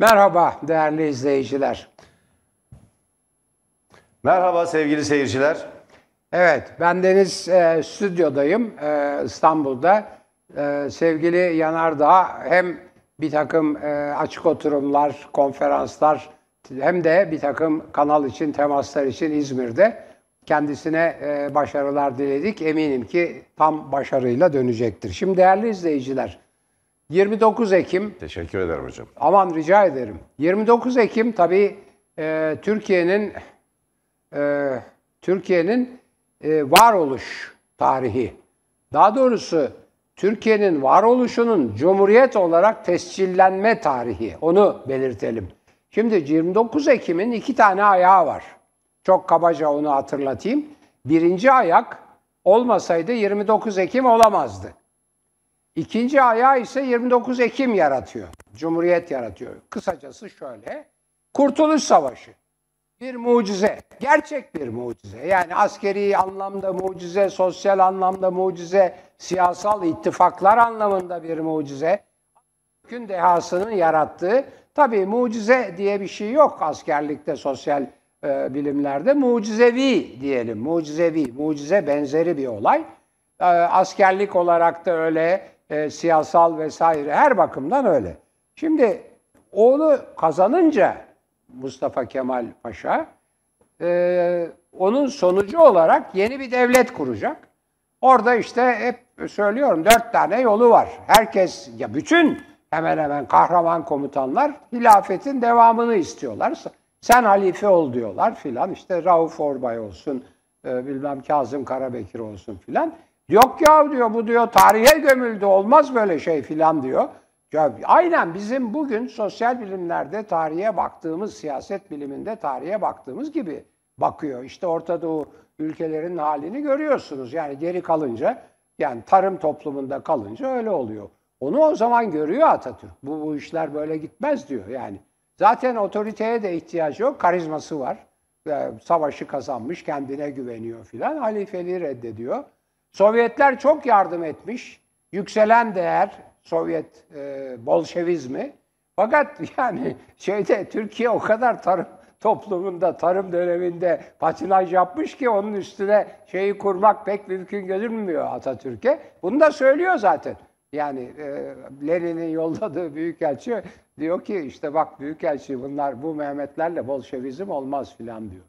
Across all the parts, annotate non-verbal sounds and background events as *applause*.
Merhaba değerli izleyiciler. Merhaba sevgili seyirciler. Evet, ben Deniz e, stüdyodayım e, İstanbul'da. E, sevgili Yanardağ hem bir takım e, açık oturumlar, konferanslar hem de bir takım kanal için, temaslar için İzmir'de kendisine e, başarılar diledik. Eminim ki tam başarıyla dönecektir. Şimdi değerli izleyiciler, 29 Ekim Teşekkür ederim hocam. Aman rica ederim. 29 Ekim tabii e, Türkiye'nin e, Türkiye'nin e, varoluş tarihi. Daha doğrusu Türkiye'nin varoluşunun cumhuriyet olarak tescillenme tarihi. Onu belirtelim. Şimdi 29 Ekim'in iki tane ayağı var. Çok kabaca onu hatırlatayım. Birinci ayak olmasaydı 29 Ekim olamazdı. İkinci ayağı ise 29 Ekim yaratıyor. Cumhuriyet yaratıyor. Kısacası şöyle. Kurtuluş Savaşı. Bir mucize. Gerçek bir mucize. Yani askeri anlamda mucize, sosyal anlamda mucize, siyasal ittifaklar anlamında bir mucize. Türk'ün dehasının yarattığı, tabii mucize diye bir şey yok askerlikte, sosyal e, bilimlerde. Mucizevi diyelim, mucizevi, mucize benzeri bir olay. E, askerlik olarak da öyle, e, siyasal vesaire her bakımdan öyle. Şimdi onu kazanınca Mustafa Kemal Paşa e, onun sonucu olarak yeni bir devlet kuracak. Orada işte hep söylüyorum dört tane yolu var. Herkes ya bütün hemen hemen kahraman komutanlar hilafetin devamını istiyorlar. Sen halife ol diyorlar filan. İşte Rauf Orbay olsun, e, bilmem Kazım Karabekir olsun filan. Yok ya diyor bu diyor tarihe gömüldü olmaz böyle şey filan diyor. Ya, aynen bizim bugün sosyal bilimlerde tarihe baktığımız, siyaset biliminde tarihe baktığımız gibi bakıyor. İşte Orta Doğu ülkelerinin halini görüyorsunuz. Yani geri kalınca, yani tarım toplumunda kalınca öyle oluyor. Onu o zaman görüyor Atatürk. Bu, bu işler böyle gitmez diyor yani. Zaten otoriteye de ihtiyacı yok, karizması var. Ee, savaşı kazanmış, kendine güveniyor filan. Halifeliği reddediyor. Sovyetler çok yardım etmiş. Yükselen değer, Sovyet e, Bolşevizmi. Fakat *laughs* yani şeyde Türkiye o kadar tarım toplumunda, tarım döneminde patinaj yapmış ki onun üstüne şeyi kurmak pek mümkün görünmüyor Atatürk'e. Bunu da söylüyor zaten. Yani e, Lenin'in yolladığı büyükelçi diyor ki işte bak büyükelçi bunlar bu Mehmetlerle Bolşevizm olmaz filan diyor.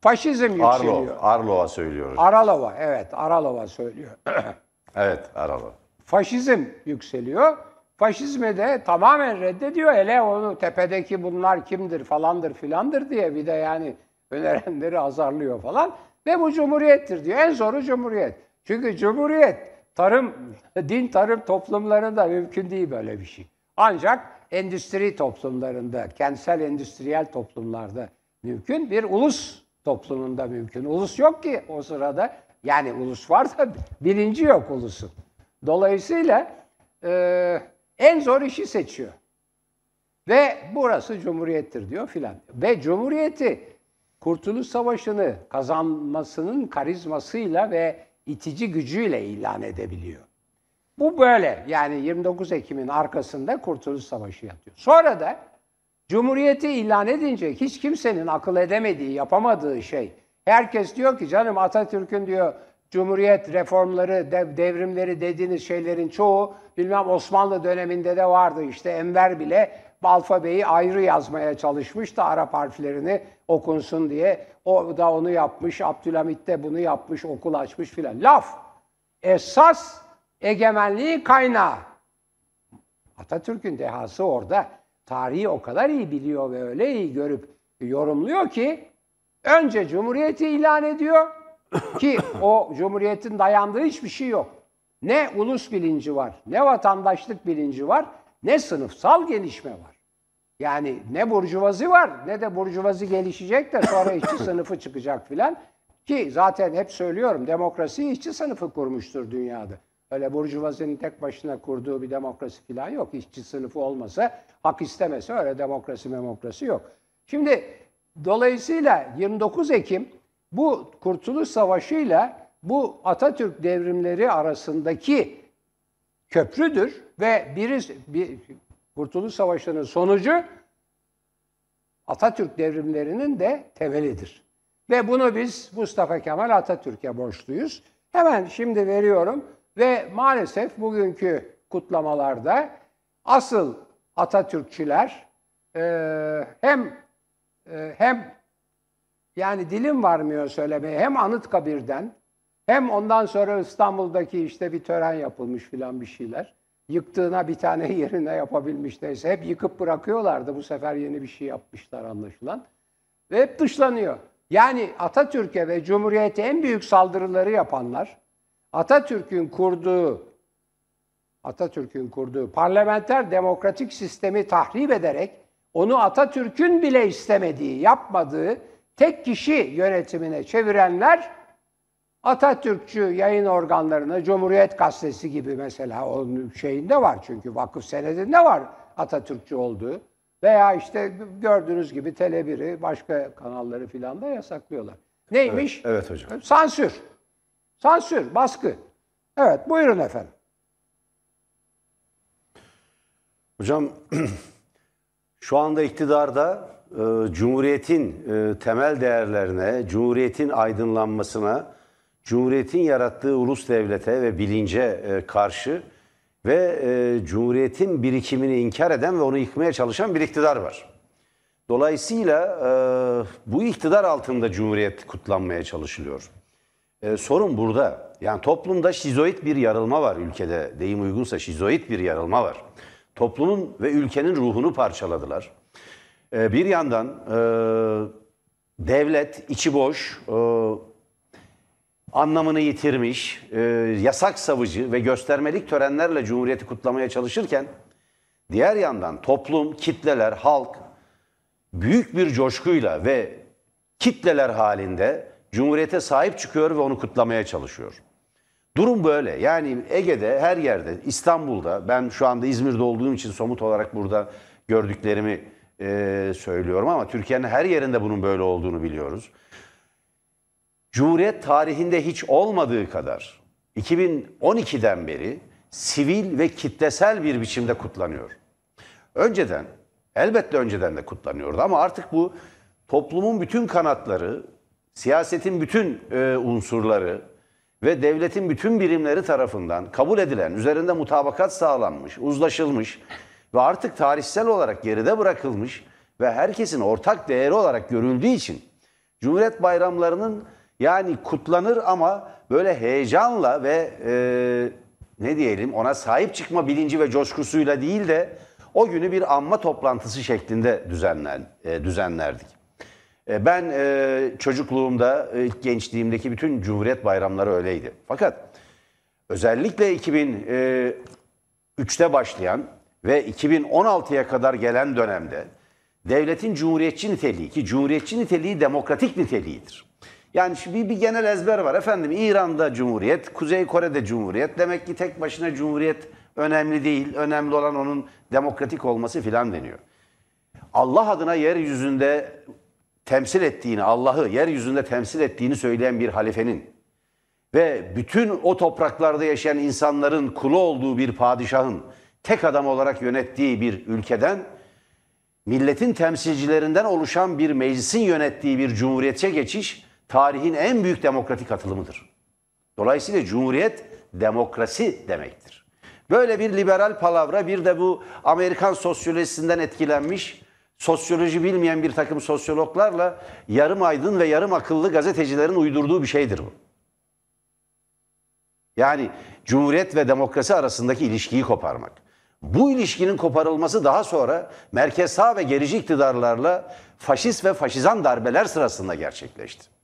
Faşizm yükseliyor. Arlo, Arlo'a söylüyoruz. Aralova evet Aralova söylüyor. *clears throat* evet, Arlo. Faşizm yükseliyor. Faşizmi de tamamen reddediyor. Hele onu tepedeki bunlar kimdir falandır filandır diye bir de yani önerenleri azarlıyor falan. Ve bu cumhuriyettir diyor. En zoru cumhuriyet. Çünkü cumhuriyet tarım, *laughs* din tarım toplumlarında mümkün değil böyle bir şey. Ancak endüstri toplumlarında, kentsel endüstriyel toplumlarda mümkün. Bir ulus toplumunda mümkün. Ulus yok ki o sırada. Yani ulus var da bilinci yok ulusun. Dolayısıyla e, en zor işi seçiyor. Ve burası cumhuriyettir diyor filan. Ve cumhuriyeti Kurtuluş Savaşı'nı kazanmasının karizmasıyla ve itici gücüyle ilan edebiliyor. Bu böyle. Yani 29 Ekim'in arkasında Kurtuluş Savaşı yatıyor. Sonra da Cumhuriyeti ilan edince hiç kimsenin akıl edemediği, yapamadığı şey. Herkes diyor ki canım Atatürk'ün diyor Cumhuriyet reformları, dev, devrimleri dediğiniz şeylerin çoğu bilmem Osmanlı döneminde de vardı. İşte Enver bile alfabeyi ayrı yazmaya çalışmış da Arap harflerini okunsun diye. O da onu yapmış, Abdülhamit de bunu yapmış, okul açmış filan. Laf. Esas egemenliği kaynağı. Atatürk'ün dehası orada. Tarihi o kadar iyi biliyor ve öyle iyi görüp yorumluyor ki önce Cumhuriyeti ilan ediyor *coughs* ki o Cumhuriyet'in dayandığı hiçbir şey yok. Ne ulus bilinci var, ne vatandaşlık bilinci var, ne sınıfsal gelişme var. Yani ne burjuvazi var, ne de burjuvazi gelişecek de sonra işçi *coughs* sınıfı çıkacak filan. Ki zaten hep söylüyorum demokrasi işçi sınıfı kurmuştur dünyada. Öyle burjuvazinin tek başına kurduğu bir demokrasi falan yok. İşçi sınıfı olmasa, hak istemese öyle demokrasi demokrasi yok. Şimdi dolayısıyla 29 Ekim bu Kurtuluş Savaşı'yla bu Atatürk devrimleri arasındaki köprüdür ve biri bir, Kurtuluş Savaşı'nın sonucu Atatürk devrimlerinin de temelidir. Ve bunu biz Mustafa Kemal Atatürk'e borçluyuz. Hemen şimdi veriyorum ve maalesef bugünkü kutlamalarda asıl Atatürkçüler e, hem e, hem yani dilim varmıyor söylemeye hem Anıtkabir'den hem ondan sonra İstanbul'daki işte bir tören yapılmış filan bir şeyler. Yıktığına bir tane *laughs* yerine yapabilmiş neyse. Hep yıkıp bırakıyorlardı. Bu sefer yeni bir şey yapmışlar anlaşılan. Ve hep dışlanıyor. Yani Atatürk'e ve Cumhuriyet'e en büyük saldırıları yapanlar, Atatürk'ün kurduğu Atatürk'ün kurduğu parlamenter demokratik sistemi tahrip ederek onu Atatürk'ün bile istemediği, yapmadığı tek kişi yönetimine çevirenler Atatürkçü yayın organlarına Cumhuriyet Gazetesi gibi mesela onun şeyinde var çünkü vakıf senedinde var Atatürkçü olduğu. Veya işte gördüğünüz gibi Tele1'i başka kanalları filan da yasaklıyorlar. Neymiş? Evet, evet hocam. Sansür. Sansür, baskı. Evet buyurun efendim. Hocam *clears throat* şu anda iktidarda e, Cumhuriyet'in e, temel değerlerine, Cumhuriyet'in aydınlanmasına, Cumhuriyet'in yarattığı ulus devlete ve bilince e, karşı ve e, Cumhuriyet'in birikimini inkar eden ve onu yıkmaya çalışan bir iktidar var. Dolayısıyla e, bu iktidar altında Cumhuriyet kutlanmaya çalışılıyor. E, sorun burada. Yani toplumda şizoid bir yarılma var ülkede. Deyim uygunsa şizoid bir yarılma var. Toplumun ve ülkenin ruhunu parçaladılar. E, bir yandan e, devlet içi boş, e, anlamını yitirmiş, e, yasak savıcı ve göstermelik törenlerle Cumhuriyeti kutlamaya çalışırken, diğer yandan toplum, kitleler, halk büyük bir coşkuyla ve kitleler halinde Cumhuriyete sahip çıkıyor ve onu kutlamaya çalışıyor. Durum böyle. Yani Ege'de her yerde, İstanbul'da, ben şu anda İzmir'de olduğum için somut olarak burada gördüklerimi e, söylüyorum ama Türkiye'nin her yerinde bunun böyle olduğunu biliyoruz. Cumhuriyet tarihinde hiç olmadığı kadar 2012'den beri sivil ve kitlesel bir biçimde kutlanıyor. Önceden, elbette önceden de kutlanıyordu ama artık bu toplumun bütün kanatları, siyasetin bütün e, unsurları ve devletin bütün birimleri tarafından kabul edilen, üzerinde mutabakat sağlanmış, uzlaşılmış ve artık tarihsel olarak geride bırakılmış ve herkesin ortak değeri olarak görüldüğü için Cumhuriyet bayramlarının yani kutlanır ama böyle heyecanla ve e, ne diyelim ona sahip çıkma bilinci ve coşkusuyla değil de o günü bir anma toplantısı şeklinde düzenler, e, düzenlerdik. E, ben e, çocukluğumda, e, ilk gençliğimdeki bütün Cumhuriyet bayramları öyleydi. Fakat özellikle 2003'te başlayan ve 2016'ya kadar gelen dönemde devletin cumhuriyetçi niteliği ki cumhuriyetçi niteliği demokratik niteliğidir. Yani bir, bir genel ezber var. Efendim İran'da cumhuriyet, Kuzey Kore'de cumhuriyet. Demek ki tek başına cumhuriyet önemli değil. Önemli olan onun demokratik olması filan deniyor. Allah adına yeryüzünde temsil ettiğini, Allah'ı yeryüzünde temsil ettiğini söyleyen bir halifenin ve bütün o topraklarda yaşayan insanların kulu olduğu bir padişahın tek adam olarak yönettiği bir ülkeden milletin temsilcilerinden oluşan bir meclisin yönettiği bir cumhuriyete geçiş tarihin en büyük demokratik atılımıdır. Dolayısıyla cumhuriyet demokrasi demektir. Böyle bir liberal palavra bir de bu Amerikan sosyolojisinden etkilenmiş sosyoloji bilmeyen bir takım sosyologlarla yarım aydın ve yarım akıllı gazetecilerin uydurduğu bir şeydir bu. Yani cumhuriyet ve demokrasi arasındaki ilişkiyi koparmak. Bu ilişkinin koparılması daha sonra merkez sağ ve gerici iktidarlarla faşist ve faşizan darbeler sırasında gerçekleşti.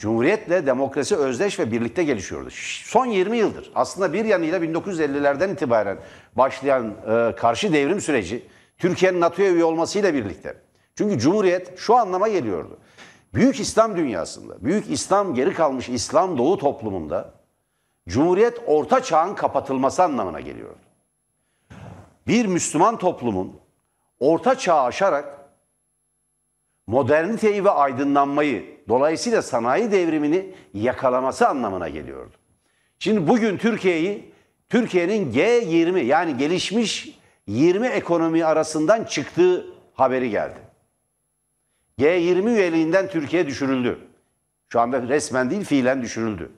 Cumhuriyetle demokrasi özdeş ve birlikte gelişiyordu. Son 20 yıldır aslında bir yanıyla 1950'lerden itibaren başlayan e, karşı devrim süreci Türkiye'nin NATO'ya üye olmasıyla birlikte. Çünkü Cumhuriyet şu anlama geliyordu. Büyük İslam dünyasında, Büyük İslam geri kalmış İslam Doğu toplumunda Cumhuriyet orta çağın kapatılması anlamına geliyordu. Bir Müslüman toplumun orta çağı aşarak moderniteyi ve aydınlanmayı, dolayısıyla sanayi devrimini yakalaması anlamına geliyordu. Şimdi bugün Türkiye'yi Türkiye'nin G20 yani gelişmiş 20 ekonomi arasından çıktığı haberi geldi. G20 üyeliğinden Türkiye düşürüldü. Şu anda resmen değil fiilen düşürüldü.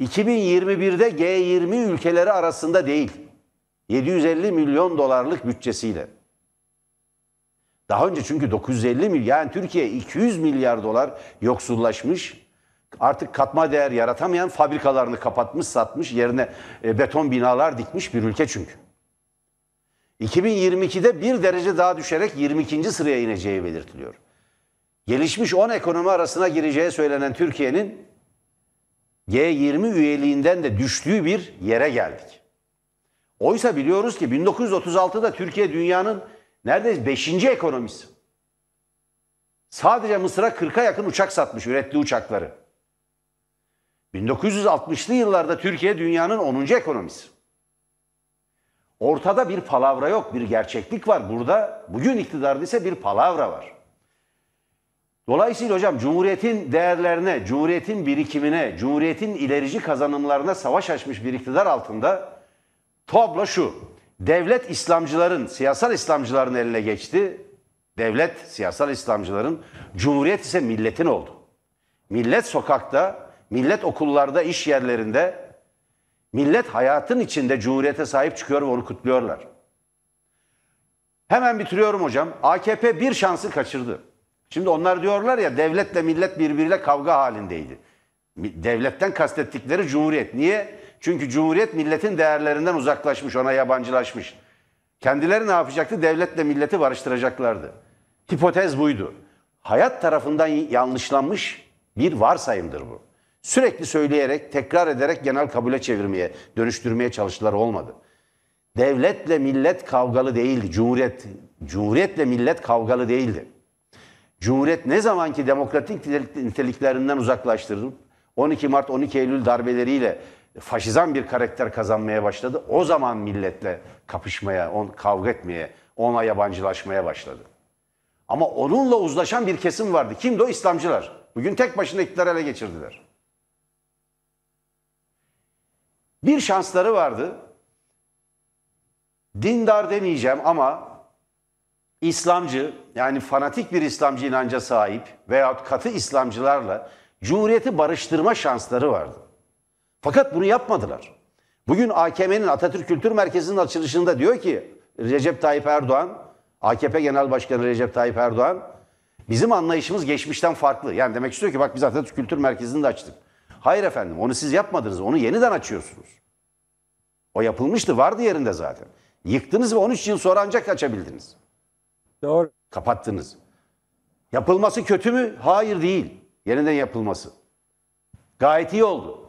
2021'de G20 ülkeleri arasında değil. 750 milyon dolarlık bütçesiyle. Daha önce çünkü 950 milyar yani Türkiye 200 milyar dolar yoksullaşmış. Artık katma değer yaratamayan fabrikalarını kapatmış, satmış, yerine e, beton binalar dikmiş bir ülke çünkü. 2022'de bir derece daha düşerek 22. sıraya ineceği belirtiliyor. Gelişmiş 10 ekonomi arasına gireceği söylenen Türkiye'nin G20 üyeliğinden de düştüğü bir yere geldik. Oysa biliyoruz ki 1936'da Türkiye dünyanın neredeyse 5. ekonomisi. Sadece Mısır'a 40'a yakın uçak satmış, ürettiği uçakları. 1960'lı yıllarda Türkiye dünyanın 10. ekonomisi. Ortada bir palavra yok, bir gerçeklik var. Burada bugün iktidarda ise bir palavra var. Dolayısıyla hocam Cumhuriyet'in değerlerine, Cumhuriyet'in birikimine, Cumhuriyet'in ilerici kazanımlarına savaş açmış bir iktidar altında tablo şu. Devlet İslamcıların, siyasal İslamcıların eline geçti. Devlet siyasal İslamcıların, Cumhuriyet ise milletin oldu. Millet sokakta, millet okullarda, iş yerlerinde, millet hayatın içinde Cumhuriyet'e sahip çıkıyor ve onu kutluyorlar. Hemen bitiriyorum hocam. AKP bir şansı kaçırdı. Şimdi onlar diyorlar ya devletle millet birbiriyle kavga halindeydi. Devletten kastettikleri cumhuriyet. Niye? Çünkü cumhuriyet milletin değerlerinden uzaklaşmış, ona yabancılaşmış. Kendileri ne yapacaktı? Devletle milleti barıştıracaklardı. Hipotez buydu. Hayat tarafından yanlışlanmış bir varsayımdır bu. Sürekli söyleyerek, tekrar ederek genel kabule çevirmeye, dönüştürmeye çalıştılar olmadı. Devletle millet kavgalı değildi. Cumhuriyet, cumhuriyetle millet kavgalı değildi. Cumhuriyet ne zamanki demokratik niteliklerinden uzaklaştırılıp 12 Mart 12 Eylül darbeleriyle faşizan bir karakter kazanmaya başladı. O zaman milletle kapışmaya, on, kavga etmeye, ona yabancılaşmaya başladı. Ama onunla uzlaşan bir kesim vardı. Kimdi o? İslamcılar. Bugün tek başına iktidarı ele geçirdiler. Bir şansları vardı. Dindar demeyeceğim ama İslamcı yani fanatik bir İslamcı inanca sahip veyahut katı İslamcılarla Cumhuriyeti barıştırma şansları vardı. Fakat bunu yapmadılar. Bugün AKM'nin Atatürk Kültür Merkezi'nin açılışında diyor ki Recep Tayyip Erdoğan, AKP Genel Başkanı Recep Tayyip Erdoğan, bizim anlayışımız geçmişten farklı. Yani demek istiyor ki bak biz Atatürk Kültür Merkezi'ni de açtık. Hayır efendim onu siz yapmadınız, onu yeniden açıyorsunuz. O yapılmıştı, vardı yerinde zaten. Yıktınız ve 13 yıl sonra ancak açabildiniz. Doğru. Kapattınız. Yapılması kötü mü? Hayır değil. Yeniden yapılması. Gayet iyi oldu.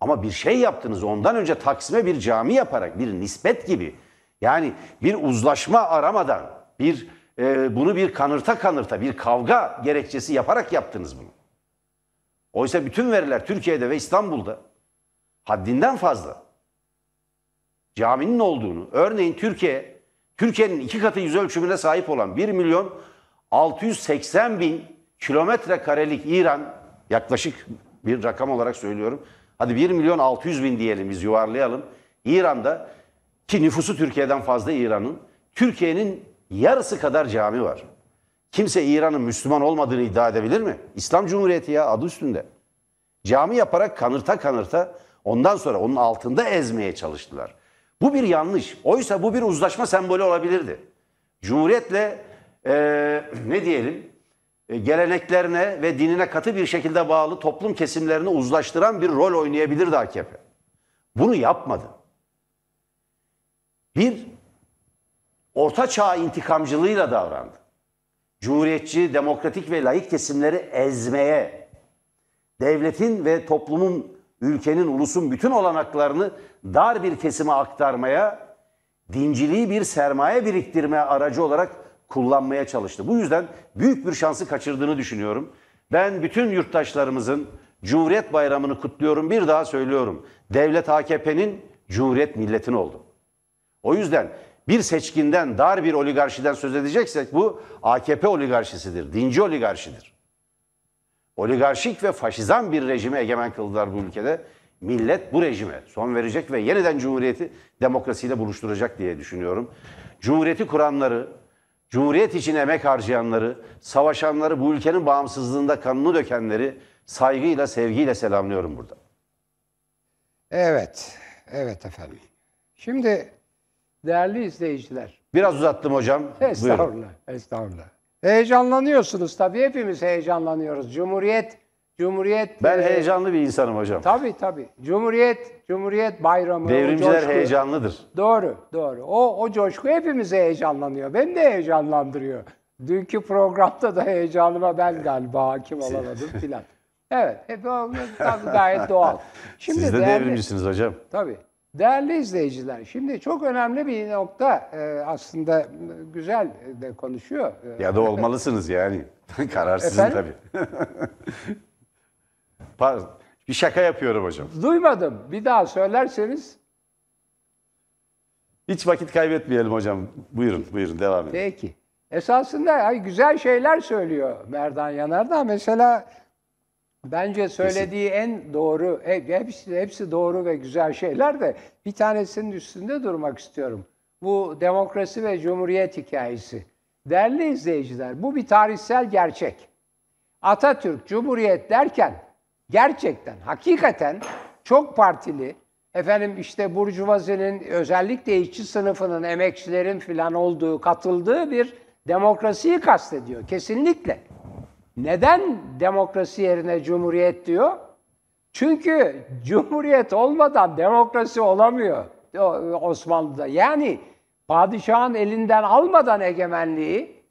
Ama bir şey yaptınız ondan önce Taksim'e bir cami yaparak bir nispet gibi. Yani bir uzlaşma aramadan bir e, bunu bir kanırta kanırta bir kavga gerekçesi yaparak yaptınız bunu. Oysa bütün veriler Türkiye'de ve İstanbul'da haddinden fazla caminin olduğunu, örneğin Türkiye Türkiye'nin iki katı yüz ölçümüne sahip olan 1 milyon 680 bin kilometre karelik İran yaklaşık bir rakam olarak söylüyorum. Hadi 1 milyon 600 bin diyelim biz yuvarlayalım. İran'da ki nüfusu Türkiye'den fazla İran'ın Türkiye'nin yarısı kadar cami var. Kimse İran'ın Müslüman olmadığını iddia edebilir mi? İslam Cumhuriyeti ya adı üstünde. Cami yaparak kanırta kanırta ondan sonra onun altında ezmeye çalıştılar. Bu bir yanlış. Oysa bu bir uzlaşma sembolü olabilirdi. Cumhuriyetle e, ne diyelim geleneklerine ve dinine katı bir şekilde bağlı toplum kesimlerini uzlaştıran bir rol oynayabilirdi AKP. Bunu yapmadı. Bir orta çağ intikamcılığıyla davrandı. Cumhuriyetçi, demokratik ve layık kesimleri ezmeye, devletin ve toplumun, ülkenin, ulusun bütün olanaklarını dar bir kesime aktarmaya, dinciliği bir sermaye biriktirme aracı olarak kullanmaya çalıştı. Bu yüzden büyük bir şansı kaçırdığını düşünüyorum. Ben bütün yurttaşlarımızın Cumhuriyet Bayramı'nı kutluyorum. Bir daha söylüyorum. Devlet AKP'nin, Cumhuriyet milletin oldu. O yüzden bir seçkinden, dar bir oligarşiden söz edeceksek bu AKP oligarşisidir, dinci oligarşidir. Oligarşik ve faşizan bir rejimi egemen kıldılar bu ülkede. millet bu rejime son verecek ve yeniden Cumhuriyeti demokrasiyle buluşturacak diye düşünüyorum. Cumhuriyeti kuranları, Cumhuriyet için emek harcayanları, savaşanları, bu ülkenin bağımsızlığında kanını dökenleri saygıyla, sevgiyle selamlıyorum burada. Evet, evet efendim. Şimdi değerli izleyiciler, Biraz uzattım hocam. Buyurun. estağfurullah, estağfurullah. Heyecanlanıyorsunuz tabii, hepimiz heyecanlanıyoruz. Cumhuriyet, Cumhuriyet... Ben e, heyecanlı bir insanım hocam. Tabii tabii. Cumhuriyet, Cumhuriyet bayramı, o Devrimciler coşku- heyecanlıdır. Doğru, doğru. O, o coşku hepimizi heyecanlanıyor. Beni de heyecanlandırıyor. Dünkü programda da heyecanıma ben galiba hakim olamadım filan. Evet, hep o tabii gayet doğal. *laughs* Şimdi Siz de değerli- devrimcisiniz hocam. Tabii. Değerli izleyiciler, şimdi çok önemli bir nokta e, aslında e, güzel de konuşuyor. E, Ya da olmalısınız yani. *laughs* Karar sizin Efendim? tabii. *laughs* Pardon. Bir şaka yapıyorum hocam. Duymadım. Bir daha söylerseniz. Hiç vakit kaybetmeyelim hocam. Buyurun, buyurun devam edin. Peki. Esasında ay, güzel şeyler söylüyor Merdan Yanardağ. Mesela bence söylediği en doğru, hep- hepsi, hepsi doğru ve güzel şeyler de bir tanesinin üstünde durmak istiyorum. Bu demokrasi ve cumhuriyet hikayesi. Değerli izleyiciler, bu bir tarihsel gerçek. Atatürk Cumhuriyet derken gerçekten, hakikaten çok partili, efendim işte Burjuvazinin özellikle işçi sınıfının, emekçilerin filan olduğu, katıldığı bir demokrasiyi kastediyor. Kesinlikle. Neden demokrasi yerine cumhuriyet diyor? Çünkü cumhuriyet olmadan demokrasi olamıyor Osmanlı'da. Yani padişahın elinden almadan egemenliği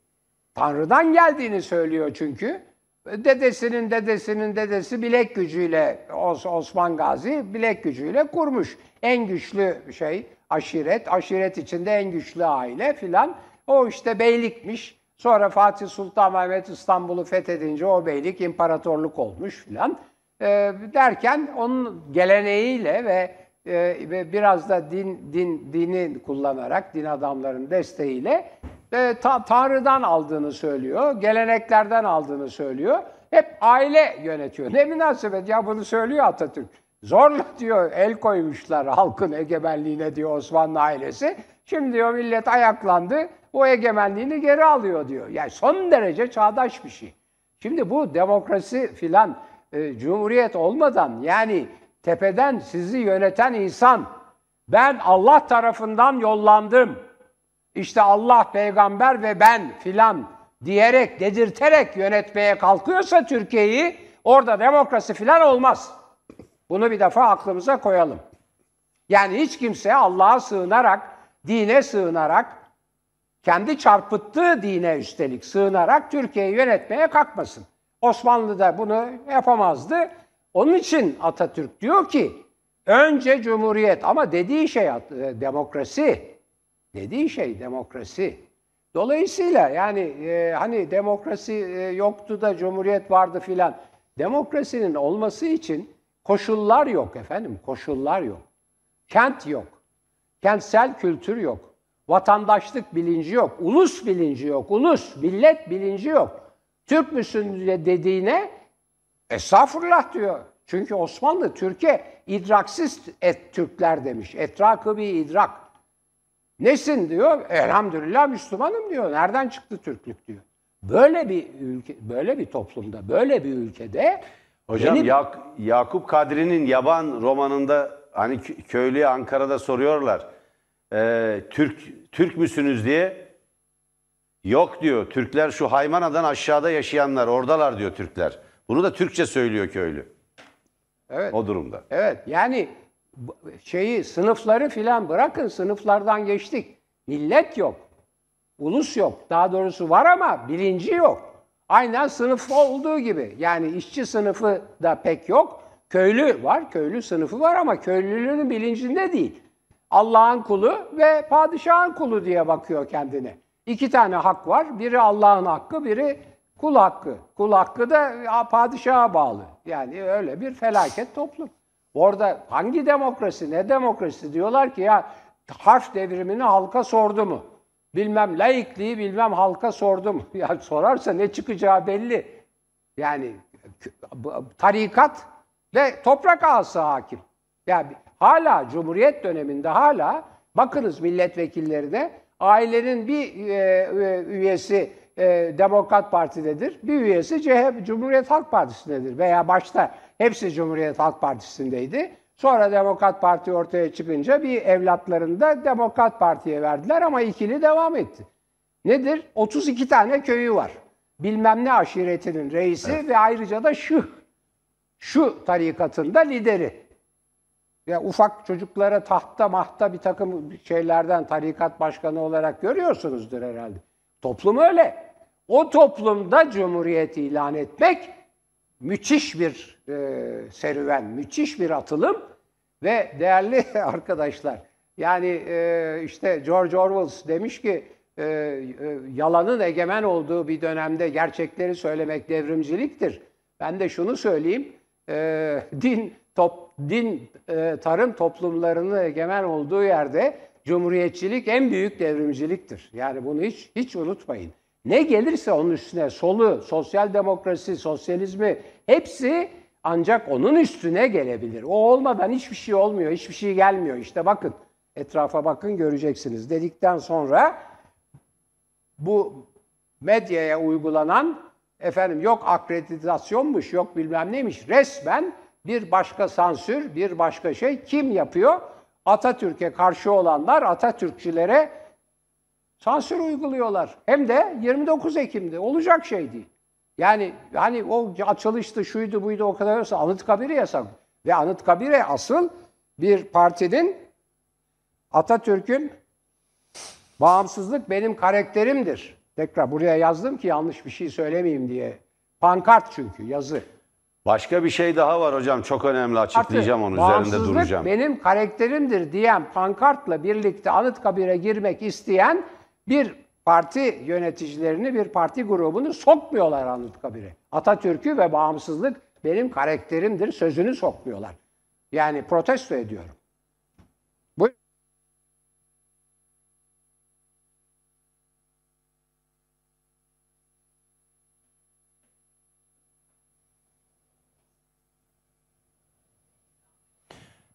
Tanrı'dan geldiğini söylüyor çünkü. Dedesinin dedesinin dedesi bilek gücüyle Os- Osman Gazi bilek gücüyle kurmuş. En güçlü şey aşiret, aşiret içinde en güçlü aile filan. O işte beylikmiş. Sonra Fatih Sultan Mehmet İstanbul'u fethedince o beylik imparatorluk olmuş filan. Ee, derken onun geleneğiyle ve e, biraz da din din dini kullanarak din adamlarının desteğiyle e, ta- Tanrı'dan aldığını söylüyor, geleneklerden aldığını söylüyor. Hep aile yönetiyor. Ne münasebet ya bunu söylüyor Atatürk. Zorla diyor el koymuşlar halkın egemenliğine diyor Osmanlı ailesi. Şimdi diyor millet ayaklandı, o egemenliğini geri alıyor diyor. Yani son derece çağdaş bir şey. Şimdi bu demokrasi filan e, cumhuriyet olmadan yani tepeden sizi yöneten insan ben Allah tarafından yollandım. İşte Allah, peygamber ve ben filan diyerek, dedirterek yönetmeye kalkıyorsa Türkiye'yi orada demokrasi filan olmaz. Bunu bir defa aklımıza koyalım. Yani hiç kimse Allah'a sığınarak, dine sığınarak, kendi çarpıttığı dine üstelik sığınarak Türkiye'yi yönetmeye kalkmasın. Osmanlı da bunu yapamazdı. Onun için Atatürk diyor ki önce cumhuriyet ama dediği şey e, demokrasi. Dediği şey demokrasi. Dolayısıyla yani e, hani demokrasi e, yoktu da cumhuriyet vardı filan. Demokrasinin olması için koşullar yok efendim, koşullar yok. Kent yok. Kentsel kültür yok. Vatandaşlık bilinci yok. Ulus bilinci yok. Ulus, millet bilinci yok. Türk müsün dediğine estağfurullah diyor. Çünkü Osmanlı Türkiye idraksiz et Türkler demiş. Etrakı bir idrak. Nesin diyor? Elhamdülillah Müslümanım diyor. Nereden çıktı Türklük diyor. Böyle bir ülke, böyle bir toplumda, böyle bir ülkede Hocam yeni- Yak- Yakup Kadri'nin Yaban romanında hani kö- köylüye Ankara'da soruyorlar. "Ee, Türk Türk müsünüz diye. Yok diyor. Türkler şu Haymana'dan aşağıda yaşayanlar oradalar diyor Türkler. Bunu da Türkçe söylüyor köylü. Evet. O durumda. Evet yani şeyi sınıfları filan bırakın sınıflardan geçtik. Millet yok. Ulus yok. Daha doğrusu var ama bilinci yok. Aynen sınıf olduğu gibi. Yani işçi sınıfı da pek yok. Köylü var. Köylü sınıfı var ama köylülüğün bilincinde değil. Allah'ın kulu ve padişahın kulu diye bakıyor kendine. İki tane hak var. Biri Allah'ın hakkı, biri kul hakkı. Kul hakkı da padişaha bağlı. Yani öyle bir felaket toplum. Orada hangi demokrasi, ne demokrasi diyorlar ki ya harf devrimini halka sordu mu? Bilmem laikliği bilmem halka sordu mu? *laughs* Ya sorarsa ne çıkacağı belli. Yani bu- tarikat ve toprak ağası hakim. Yani hala Cumhuriyet döneminde hala bakınız milletvekillerine ailenin bir e, e, üyesi e, Demokrat Parti'dedir, bir üyesi CHP Cumhuriyet Halk Partisi'ndedir veya başta hepsi Cumhuriyet Halk Partisi'ndeydi. Sonra Demokrat Parti ortaya çıkınca bir evlatlarını da Demokrat Parti'ye verdiler ama ikili devam etti. Nedir? 32 tane köyü var. Bilmem ne aşiretinin reisi ve ayrıca da şu şu tarikatında lideri. Ya ufak çocuklara tahta mahta bir takım şeylerden tarikat başkanı olarak görüyorsunuzdur herhalde. Toplum öyle. O toplumda cumhuriyet ilan etmek müthiş bir e, serüven, müthiş bir atılım ve değerli *laughs* arkadaşlar yani e, işte George Orwell demiş ki e, e, yalanın egemen olduğu bir dönemde gerçekleri söylemek devrimciliktir. Ben de şunu söyleyeyim, e, *laughs* din top, din e, tarım toplumlarının egemen olduğu yerde cumhuriyetçilik en büyük devrimciliktir. Yani bunu hiç hiç unutmayın. Ne gelirse onun üstüne solu, sosyal demokrasi, sosyalizmi hepsi ancak onun üstüne gelebilir. O olmadan hiçbir şey olmuyor, hiçbir şey gelmiyor. İşte bakın etrafa bakın göreceksiniz dedikten sonra bu medyaya uygulanan efendim yok akreditasyonmuş, yok bilmem neymiş. Resmen bir başka sansür, bir başka şey kim yapıyor? Atatürk'e karşı olanlar Atatürkçülere sansür uyguluyorlar. Hem de 29 Ekim'de olacak şey değil. Yani hani o açılıştı, şuydu, buydu o kadar olsa Anıtkabir'i yasak. Ve Anıtkabir'e asıl bir partinin Atatürk'ün bağımsızlık benim karakterimdir. Tekrar buraya yazdım ki yanlış bir şey söylemeyeyim diye. Pankart çünkü yazı. Başka bir şey daha var hocam. Çok önemli. Açıklayacağım onun üzerinde Bağımsızlık duracağım. benim karakterimdir diyen pankartla birlikte Anıtkabir'e girmek isteyen bir parti yöneticilerini, bir parti grubunu sokmuyorlar Anıtkabir'e. Atatürk'ü ve bağımsızlık benim karakterimdir sözünü sokmuyorlar. Yani protesto ediyorum. Bu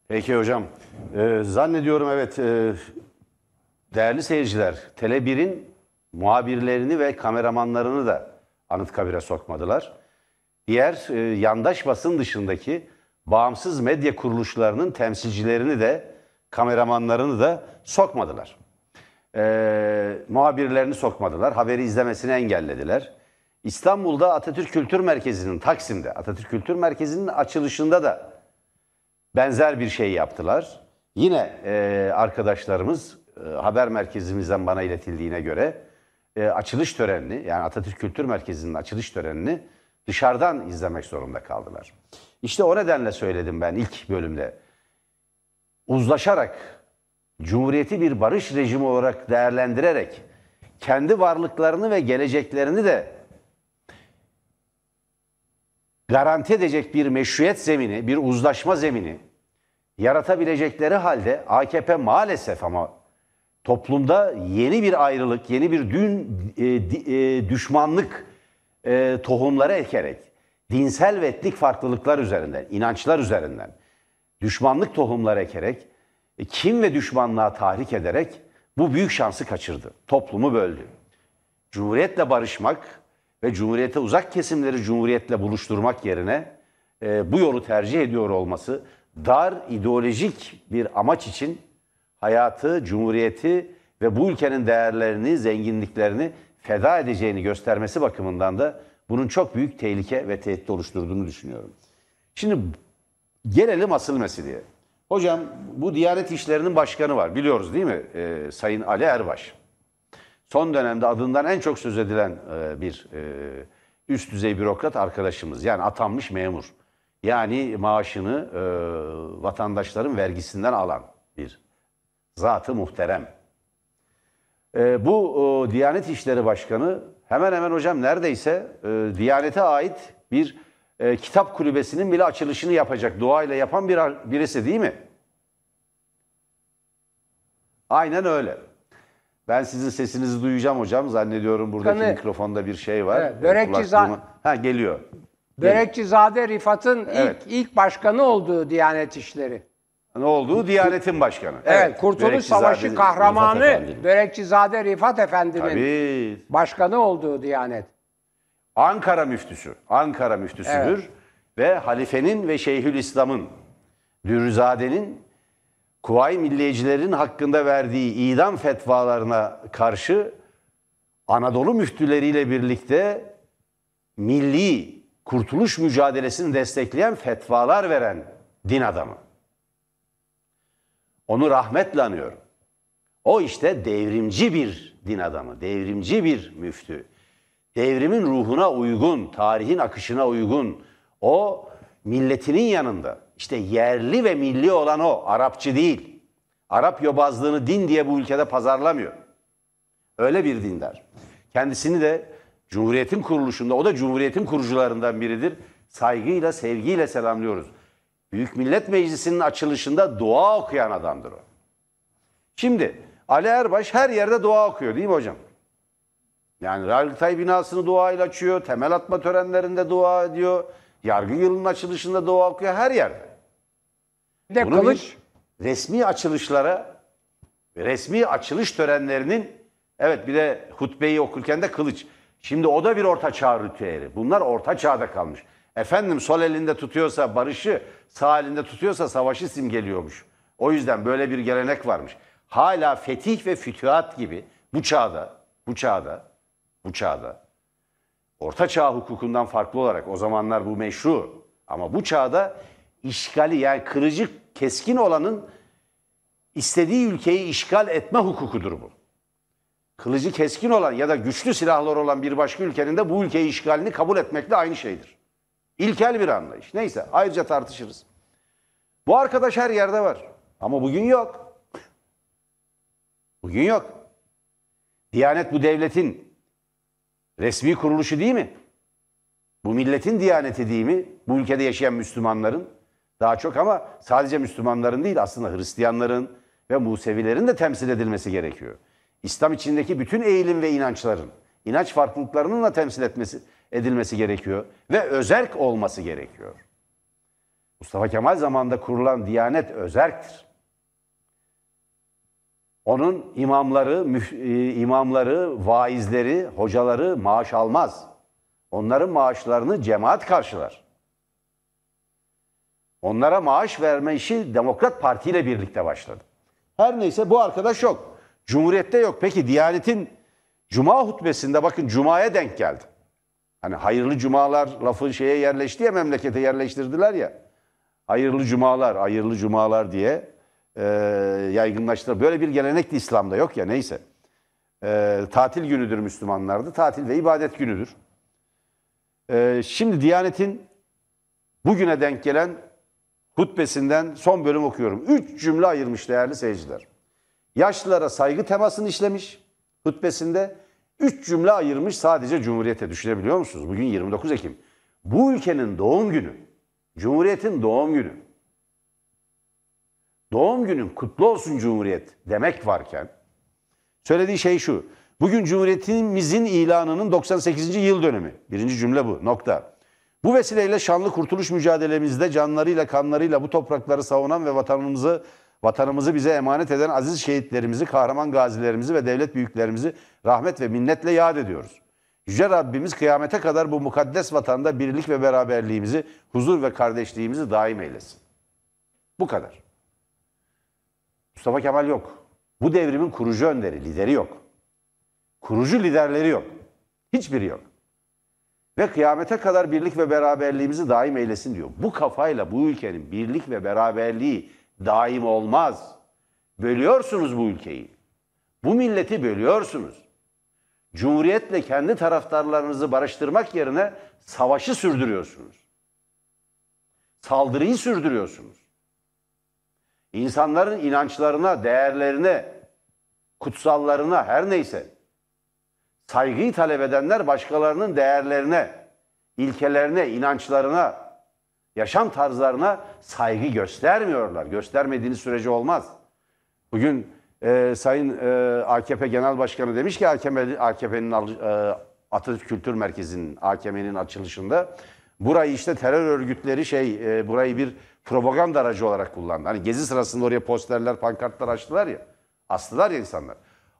Peki hocam. Ee, zannediyorum evet e, değerli seyirciler Tele1'in muhabirlerini ve kameramanlarını da Anıtkabir'e sokmadılar. Diğer e, yandaş basın dışındaki bağımsız medya kuruluşlarının temsilcilerini de kameramanlarını da sokmadılar. Ee, muhabirlerini sokmadılar. Haberi izlemesini engellediler. İstanbul'da Atatürk Kültür Merkezi'nin Taksim'de Atatürk Kültür Merkezi'nin açılışında da benzer bir şey yaptılar. Yine e, arkadaşlarımız e, haber merkezimizden bana iletildiğine göre e, açılış törenini yani Atatürk Kültür Merkezi'nin açılış törenini dışarıdan izlemek zorunda kaldılar. İşte o nedenle söyledim ben ilk bölümde. Uzlaşarak Cumhuriyeti bir barış rejimi olarak değerlendirerek kendi varlıklarını ve geleceklerini de garanti edecek bir meşruiyet zemini, bir uzlaşma zemini yaratabilecekleri halde AKP maalesef ama toplumda yeni bir ayrılık, yeni bir dün e, e, düşmanlık e, tohumları ekerek dinsel ve etnik farklılıklar üzerinden, inançlar üzerinden düşmanlık tohumları ekerek e, kim ve düşmanlığa tahrik ederek bu büyük şansı kaçırdı. Toplumu böldü. Cumhuriyetle barışmak ve Cumhuriyete uzak kesimleri Cumhuriyetle buluşturmak yerine e, bu yolu tercih ediyor olması dar ideolojik bir amaç için hayatı, Cumhuriyeti ve bu ülkenin değerlerini, zenginliklerini feda edeceğini göstermesi bakımından da bunun çok büyük tehlike ve tehdit oluşturduğunu düşünüyorum. Şimdi gelelim asıl meseleye. Hocam bu Diyanet İşleri'nin başkanı var biliyoruz değil mi? Ee, Sayın Ali Erbaş. Son dönemde adından en çok söz edilen e, bir e, üst düzey bürokrat arkadaşımız. Yani atanmış memur. Yani maaşını e, vatandaşların vergisinden alan bir zatı muhterem. E, bu o, Diyanet İşleri Başkanı hemen hemen hocam neredeyse e, Diyanete ait bir e, kitap kulübesinin bile açılışını yapacak, duayla yapan bir birisi değil mi? Aynen öyle. Ben sizin sesinizi duyacağım hocam. Zannediyorum buradaki Kanı- mikrofonda bir şey var. Evet, E, börekçi Ha geliyor. Börekçizade Rifat'ın ilk, Evet. ilk başkanı olduğu Diyanet İşleri. Ne olduğu Diyanet'in başkanı. Evet, Kurtuluş Börekçizade Savaşı Rifat kahramanı Efendi'nin. Börekçizade Rifat Efendi'nin Tabii. başkanı olduğu Diyanet. Ankara müftüsü. Ankara müftüsüdür. Evet. Ve halifenin ve Şeyhülislam'ın, Dürüzade'nin Kuvayi Milliyecilerin hakkında verdiği idam fetvalarına karşı Anadolu müftüleriyle birlikte milli kurtuluş mücadelesini destekleyen fetvalar veren din adamı. Onu rahmetle anıyorum. O işte devrimci bir din adamı, devrimci bir müftü. Devrimin ruhuna uygun, tarihin akışına uygun. O milletinin yanında. İşte yerli ve milli olan o, Arapçı değil. Arap yobazlığını din diye bu ülkede pazarlamıyor. Öyle bir dindar. Kendisini de Cumhuriyet'in kuruluşunda, o da Cumhuriyet'in kurucularından biridir. Saygıyla, sevgiyle selamlıyoruz. Büyük Millet Meclisi'nin açılışında dua okuyan adamdır o. Şimdi Ali Erbaş her yerde dua okuyor değil mi hocam? Yani Yargıtay binasını duayla açıyor, temel atma törenlerinde dua ediyor, yargı yılının açılışında dua okuyor her yerde. Bir de Bunu kılıç resmi açılışlara, resmi açılış törenlerinin evet bir de hutbeyi okurken de kılıç. Şimdi o da bir orta çağ ritüeli. Bunlar orta çağda kalmış. Efendim sol elinde tutuyorsa barışı, sağ elinde tutuyorsa savaşı simgeliyormuş. O yüzden böyle bir gelenek varmış. Hala fetih ve fütühat gibi bu çağda, bu çağda, bu çağda Orta Çağ hukukundan farklı olarak o zamanlar bu meşru. Ama bu çağda işgali yani kırıcı keskin olanın istediği ülkeyi işgal etme hukukudur bu. Kılıcı keskin olan ya da güçlü silahlar olan bir başka ülkenin de bu ülkeyi işgalini kabul etmekle aynı şeydir. İlkel bir anlayış. Neyse ayrıca tartışırız. Bu arkadaş her yerde var. Ama bugün yok. Bugün yok. Diyanet bu devletin resmi kuruluşu değil mi? Bu milletin diyaneti değil mi? Bu ülkede yaşayan Müslümanların daha çok ama sadece Müslümanların değil aslında Hristiyanların ve Musevilerin de temsil edilmesi gerekiyor. İslam içindeki bütün eğilim ve inançların, inanç farklılıklarının da temsil etmesi, edilmesi gerekiyor ve özerk olması gerekiyor. Mustafa Kemal zamanında kurulan Diyanet özerktir. Onun imamları, müf- e, imamları, vaizleri, hocaları maaş almaz. Onların maaşlarını cemaat karşılar. Onlara maaş verme işi Demokrat Parti ile birlikte başladı. Her neyse bu arkadaş yok. Cumhuriyette yok. Peki Diyanet'in Cuma hutbesinde bakın Cuma'ya denk geldi. Hani hayırlı cumalar lafı şeye yerleşti ya memlekete yerleştirdiler ya. Hayırlı cumalar, hayırlı cumalar diye e, yaygınlaştırdı. Böyle bir gelenek de İslam'da yok ya neyse. E, tatil günüdür Müslümanlarda. Tatil ve ibadet günüdür. E, şimdi Diyanet'in bugüne denk gelen hutbesinden son bölüm okuyorum. Üç cümle ayırmış değerli seyirciler. Yaşlılara saygı temasını işlemiş hutbesinde. Üç cümle ayırmış sadece Cumhuriyet'e. Düşünebiliyor musunuz? Bugün 29 Ekim. Bu ülkenin doğum günü. Cumhuriyet'in doğum günü. Doğum günün kutlu olsun Cumhuriyet demek varken söylediği şey şu. Bugün Cumhuriyetimizin ilanının 98. yıl dönümü. Birinci cümle bu. Nokta. Bu vesileyle şanlı kurtuluş mücadelemizde canlarıyla kanlarıyla bu toprakları savunan ve vatanımızı vatanımızı bize emanet eden aziz şehitlerimizi, kahraman gazilerimizi ve devlet büyüklerimizi rahmet ve minnetle yad ediyoruz. Yüce Rabbimiz kıyamete kadar bu mukaddes vatanda birlik ve beraberliğimizi, huzur ve kardeşliğimizi daim eylesin. Bu kadar. Mustafa Kemal yok. Bu devrimin kurucu önderi, lideri yok. Kurucu liderleri yok. Hiçbiri yok. Ve kıyamete kadar birlik ve beraberliğimizi daim eylesin diyor. Bu kafayla bu ülkenin birlik ve beraberliği daim olmaz. Bölüyorsunuz bu ülkeyi. Bu milleti bölüyorsunuz. Cumhuriyetle kendi taraftarlarınızı barıştırmak yerine savaşı sürdürüyorsunuz. Saldırıyı sürdürüyorsunuz. İnsanların inançlarına, değerlerine, kutsallarına her neyse saygıyı talep edenler başkalarının değerlerine, ilkelerine, inançlarına, yaşam tarzlarına saygı göstermiyorlar. Göstermediğiniz sürece olmaz. Bugün e, Sayın e, AKP Genel Başkanı demiş ki AKP, AKP'nin e, Atatürk Kültür Merkezi'nin AKM'nin açılışında burayı işte terör örgütleri şey e, burayı bir propaganda aracı olarak kullandı. Hani gezi sırasında oraya posterler, pankartlar açtılar ya. Astılar ya insanlar.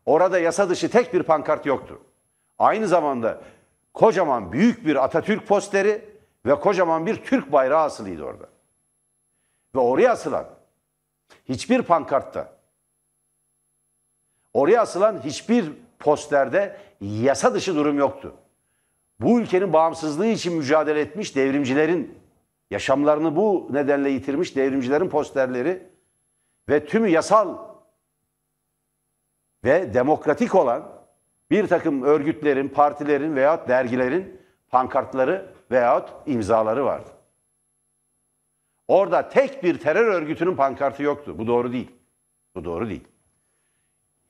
Orada yasa dışı tek bir pankart yoktu. Aynı zamanda kocaman büyük bir Atatürk posteri ve kocaman bir Türk bayrağı asılıydı orada. Ve oraya asılan hiçbir pankartta, oraya asılan hiçbir posterde yasa dışı durum yoktu. Bu ülkenin bağımsızlığı için mücadele etmiş devrimcilerin, yaşamlarını bu nedenle yitirmiş devrimcilerin posterleri ve tümü yasal ve demokratik olan bir takım örgütlerin, partilerin veyahut dergilerin pankartları veyahut imzaları vardı. Orada tek bir terör örgütünün pankartı yoktu. Bu doğru değil. Bu doğru değil.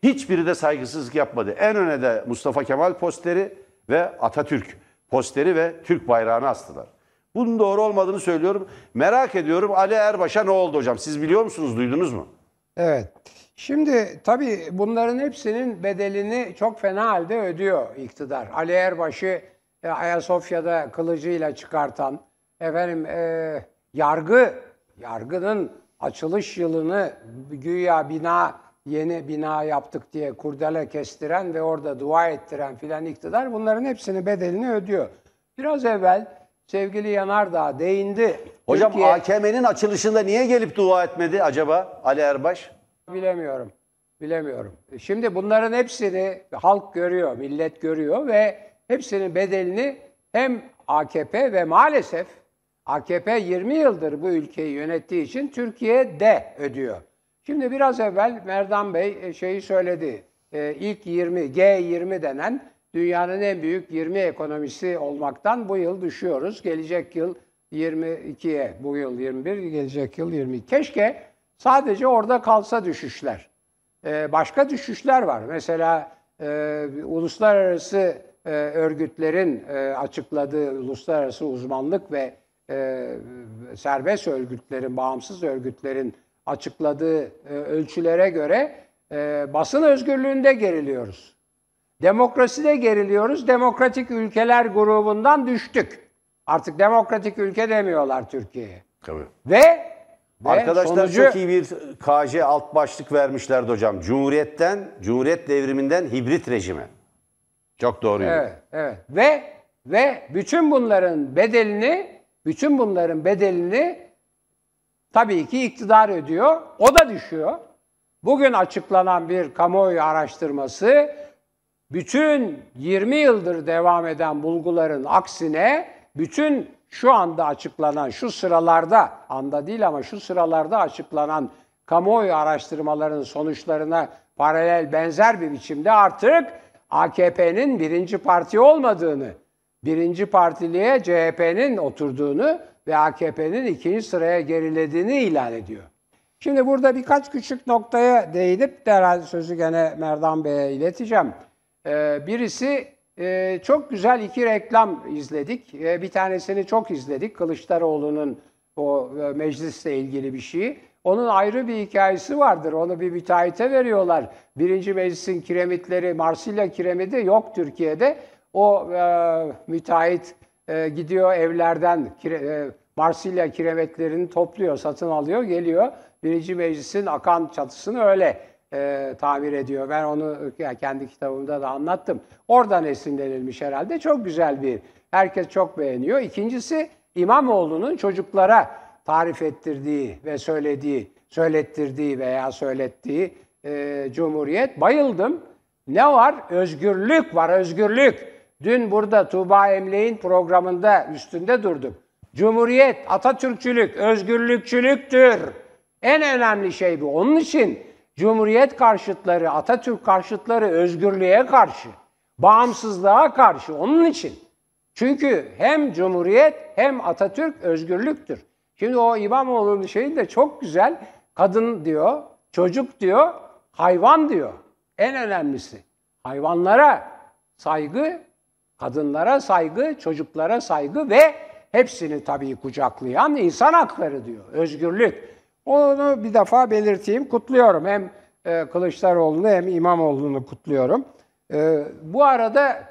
Hiçbiri de saygısızlık yapmadı. En öne de Mustafa Kemal posteri ve Atatürk posteri ve Türk bayrağını astılar. Bunun doğru olmadığını söylüyorum. Merak ediyorum Ali Erbaş'a ne oldu hocam? Siz biliyor musunuz, duydunuz mu? Evet. Şimdi tabii bunların hepsinin bedelini çok fena halde ödüyor iktidar. Ali Erbaş'ı e, Ayasofya'da kılıcıyla çıkartan, efendim e, yargı, yargının açılış yılını güya bina, yeni bina yaptık diye kurdele kestiren ve orada dua ettiren filan iktidar bunların hepsinin bedelini ödüyor. Biraz evvel sevgili Yanardağ değindi. Hocam Türkiye- AKM'nin açılışında niye gelip dua etmedi acaba Ali Erbaş? Bilemiyorum. Bilemiyorum. Şimdi bunların hepsini halk görüyor, millet görüyor ve hepsinin bedelini hem AKP ve maalesef AKP 20 yıldır bu ülkeyi yönettiği için Türkiye de ödüyor. Şimdi biraz evvel Merdan Bey e, şeyi söyledi. E, İlk 20, G20 denen dünyanın en büyük 20 ekonomisi olmaktan bu yıl düşüyoruz. Gelecek yıl 22'ye, bu yıl 21, gelecek yıl 22. Keşke sadece orada kalsa düşüşler. Ee, başka düşüşler var. Mesela e, uluslararası e, örgütlerin e, açıkladığı uluslararası uzmanlık ve e, serbest örgütlerin, bağımsız örgütlerin açıkladığı e, ölçülere göre e, basın özgürlüğünde geriliyoruz. Demokraside geriliyoruz. Demokratik ülkeler grubundan düştük. Artık demokratik ülke demiyorlar Türkiye'ye. Tabii. Ve, ve Arkadaşlar sonucu, çok iyi bir KJ alt başlık vermişlerdi hocam. Cumhuriyetten, Cumhuriyet devriminden hibrit rejime. Çok doğruydu. Evet, evet. Ve ve bütün bunların bedelini, bütün bunların bedelini tabii ki iktidar ödüyor. O da düşüyor. Bugün açıklanan bir kamuoyu araştırması bütün 20 yıldır devam eden bulguların aksine bütün şu anda açıklanan, şu sıralarda, anda değil ama şu sıralarda açıklanan kamuoyu araştırmalarının sonuçlarına paralel benzer bir biçimde artık AKP'nin birinci parti olmadığını, birinci partiliğe CHP'nin oturduğunu ve AKP'nin ikinci sıraya gerilediğini ilan ediyor. Şimdi burada birkaç küçük noktaya değinip derhal sözü gene Merdan Bey'e ileteceğim. Ee, birisi e, çok güzel iki reklam izledik. Ee, bir tanesini çok izledik. Kılıçdaroğlu'nun o e, meclisle ilgili bir şeyi. Onun ayrı bir hikayesi vardır. Onu bir müteahhite veriyorlar. Birinci meclisin kiremitleri, Marsilya kiremidi yok Türkiye'de. O e, müteahhit e, gidiyor evlerden kire, e, Marsilya kiremitlerini topluyor, satın alıyor, geliyor. Birinci meclisin akan çatısını öyle e, tamir ediyor. Ben onu ya, kendi kitabımda da anlattım. Oradan esinlenilmiş herhalde. Çok güzel bir, herkes çok beğeniyor. İkincisi İmamoğlu'nun çocuklara tarif ettirdiği ve söylediği, söylettirdiği veya söylettiği e, Cumhuriyet. Bayıldım. Ne var? Özgürlük var, özgürlük. Dün burada Tuğba Emlek'in programında üstünde durdum. Cumhuriyet, Atatürkçülük, özgürlükçülüktür. En önemli şey bu. Onun için Cumhuriyet karşıtları, Atatürk karşıtları özgürlüğe karşı, bağımsızlığa karşı. Onun için. Çünkü hem Cumhuriyet hem Atatürk özgürlüktür. Şimdi o İmamoğlu'nun şeyi de çok güzel. Kadın diyor, çocuk diyor, hayvan diyor. En önemlisi. Hayvanlara saygı, kadınlara saygı, çocuklara saygı ve hepsini tabii kucaklayan insan hakları diyor. Özgürlük. Onu bir defa belirteyim. Kutluyorum. Hem e, Kılıçdaroğlu'nu hem İmamoğlu'nu kutluyorum. E, bu arada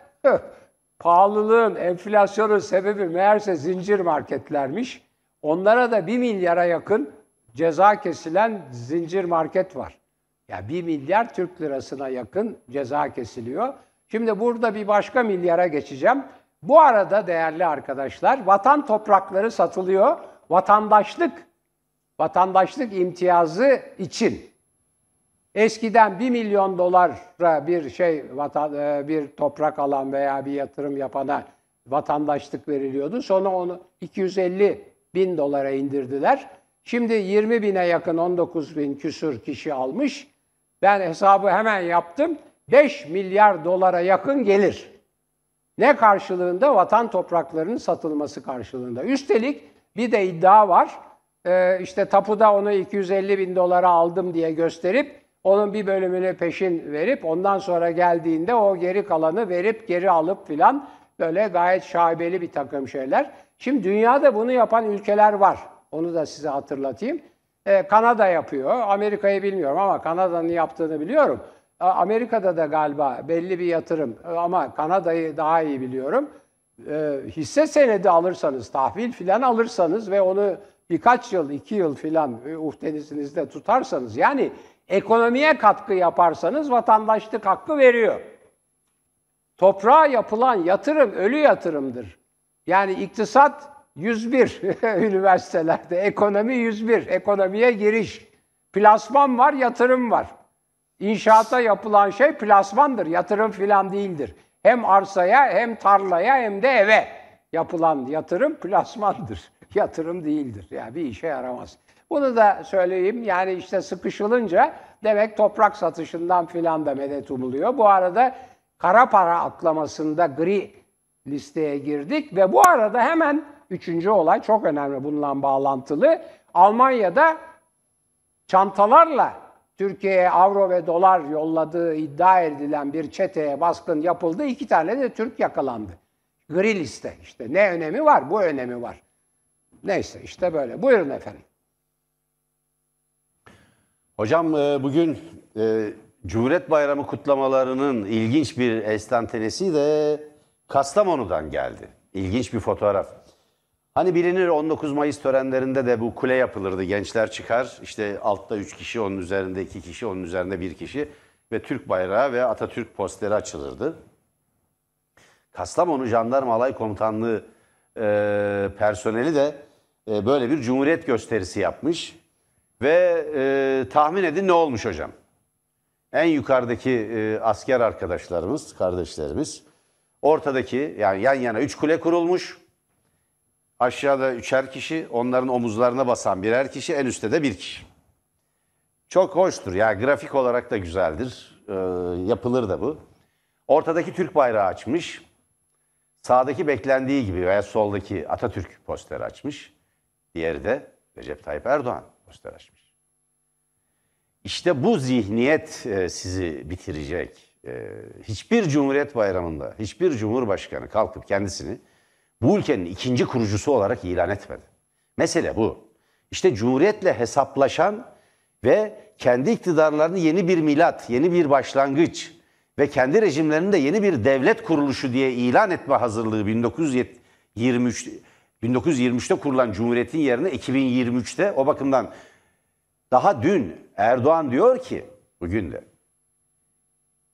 pahalılığın, enflasyonun sebebi meğerse zincir marketlermiş. Onlara da 1 milyara yakın ceza kesilen zincir market var. Ya 1 milyar Türk lirasına yakın ceza kesiliyor. Şimdi burada bir başka milyara geçeceğim. Bu arada değerli arkadaşlar vatan toprakları satılıyor. Vatandaşlık vatandaşlık imtiyazı için. Eskiden 1 milyon dolara bir şey vatan, e, bir toprak alan veya bir yatırım yapana vatandaşlık veriliyordu. Sonra onu 250 bin dolara indirdiler. Şimdi 20 bine yakın 19 bin küsür kişi almış. Ben hesabı hemen yaptım. 5 milyar dolara yakın gelir. Ne karşılığında? Vatan topraklarının satılması karşılığında. Üstelik bir de iddia var. Ee, işte tapuda onu 250 bin dolara aldım diye gösterip onun bir bölümünü peşin verip ondan sonra geldiğinde o geri kalanı verip geri alıp filan böyle gayet şaibeli bir takım şeyler. Şimdi dünyada bunu yapan ülkeler var. Onu da size hatırlatayım. Ee, Kanada yapıyor. Amerika'yı bilmiyorum ama Kanada'nın yaptığını biliyorum. Ee, Amerika'da da galiba belli bir yatırım Ee, ama Kanada'yı daha iyi biliyorum. Ee, hisse senedi alırsanız, tahvil filan alırsanız ve onu birkaç yıl, iki yıl filan e, uhdenizde tutarsanız yani ekonomiye katkı yaparsanız vatandaşlık hakkı veriyor. Toprağa yapılan yatırım ölü yatırımdır. Yani iktisat 101 *laughs* üniversitelerde, ekonomi 101, ekonomiye giriş. Plasman var, yatırım var. İnşaata yapılan şey plasmandır, yatırım filan değildir. Hem arsaya hem tarlaya hem de eve yapılan yatırım plasmandır. *laughs* Yatırım değildir. Yani bir işe yaramaz. Bunu da söyleyeyim. Yani işte sıkışılınca demek toprak satışından filan da medet umuluyor. Bu arada kara para aklamasında gri listeye girdik ve bu arada hemen üçüncü olay çok önemli bununla bağlantılı. Almanya'da çantalarla Türkiye'ye avro ve dolar yolladığı iddia edilen bir çeteye baskın yapıldı. İki tane de Türk yakalandı. Gri liste işte. Ne önemi var? Bu önemi var. Neyse işte böyle. Buyurun efendim. Hocam e, bugün e, Cumhuriyet Bayramı kutlamalarının ilginç bir estantenesi de Kastamonu'dan geldi. İlginç bir fotoğraf. Hani bilinir 19 Mayıs törenlerinde de bu kule yapılırdı. Gençler çıkar. işte altta 3 kişi, onun üzerinde 2 kişi, onun üzerinde 1 kişi ve Türk bayrağı ve Atatürk posteri açılırdı. Kastamonu Jandarma Alay Komutanlığı e, personeli de e, böyle bir cumhuriyet gösterisi yapmış. Ve e, tahmin edin ne olmuş hocam? En yukarıdaki e, asker arkadaşlarımız, kardeşlerimiz, ortadaki yani yan yana üç kule kurulmuş. Aşağıda üçer kişi, onların omuzlarına basan birer kişi, en üstte de bir kişi. Çok hoştur. Ya grafik olarak da güzeldir. E, yapılır da bu. Ortadaki Türk bayrağı açmış. Sağdaki beklendiği gibi veya soldaki Atatürk posteri açmış. Diğeri de Recep Tayyip Erdoğan poster açmış. İşte bu zihniyet e, sizi bitirecek. E, hiçbir Cumhuriyet Bayramı'nda hiçbir Cumhurbaşkanı kalkıp kendisini bu ülkenin ikinci kurucusu olarak ilan etmedi. Mesele bu. İşte Cumhuriyet'le hesaplaşan ve kendi iktidarlarını yeni bir milat, yeni bir başlangıç ve kendi rejimlerini de yeni bir devlet kuruluşu diye ilan etme hazırlığı 1923 1923'te kurulan Cumhuriyet'in yerine 2023'te o bakımdan daha dün Erdoğan diyor ki bugün de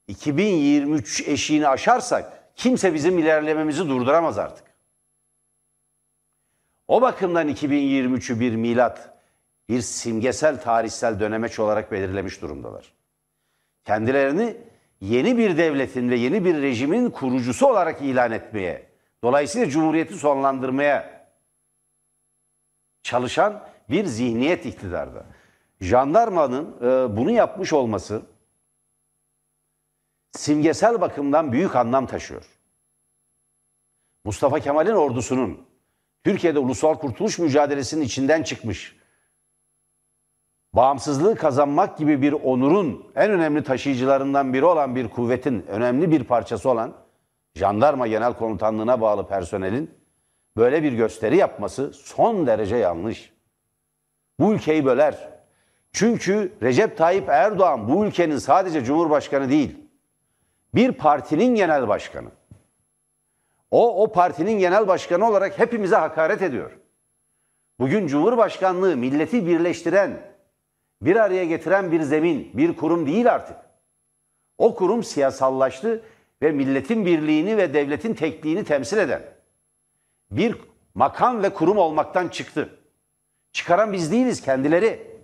2023 eşiğini aşarsak kimse bizim ilerlememizi durduramaz artık. O bakımdan 2023'ü bir milat, bir simgesel tarihsel dönemeç olarak belirlemiş durumdalar. Kendilerini yeni bir devletin ve yeni bir rejimin kurucusu olarak ilan etmeye, dolayısıyla cumhuriyeti sonlandırmaya çalışan bir zihniyet iktidarda. Jandarmanın e, bunu yapmış olması simgesel bakımdan büyük anlam taşıyor. Mustafa Kemal'in ordusunun Türkiye'de ulusal kurtuluş mücadelesinin içinden çıkmış, bağımsızlığı kazanmak gibi bir onurun en önemli taşıyıcılarından biri olan bir kuvvetin önemli bir parçası olan Jandarma Genel Komutanlığı'na bağlı personelin böyle bir gösteri yapması son derece yanlış. Bu ülkeyi böler. Çünkü Recep Tayyip Erdoğan bu ülkenin sadece Cumhurbaşkanı değil, bir partinin genel başkanı. O, o partinin genel başkanı olarak hepimize hakaret ediyor. Bugün Cumhurbaşkanlığı milleti birleştiren, bir araya getiren bir zemin, bir kurum değil artık. O kurum siyasallaştı ve milletin birliğini ve devletin tekliğini temsil eden bir makam ve kurum olmaktan çıktı. Çıkaran biz değiliz, kendileri.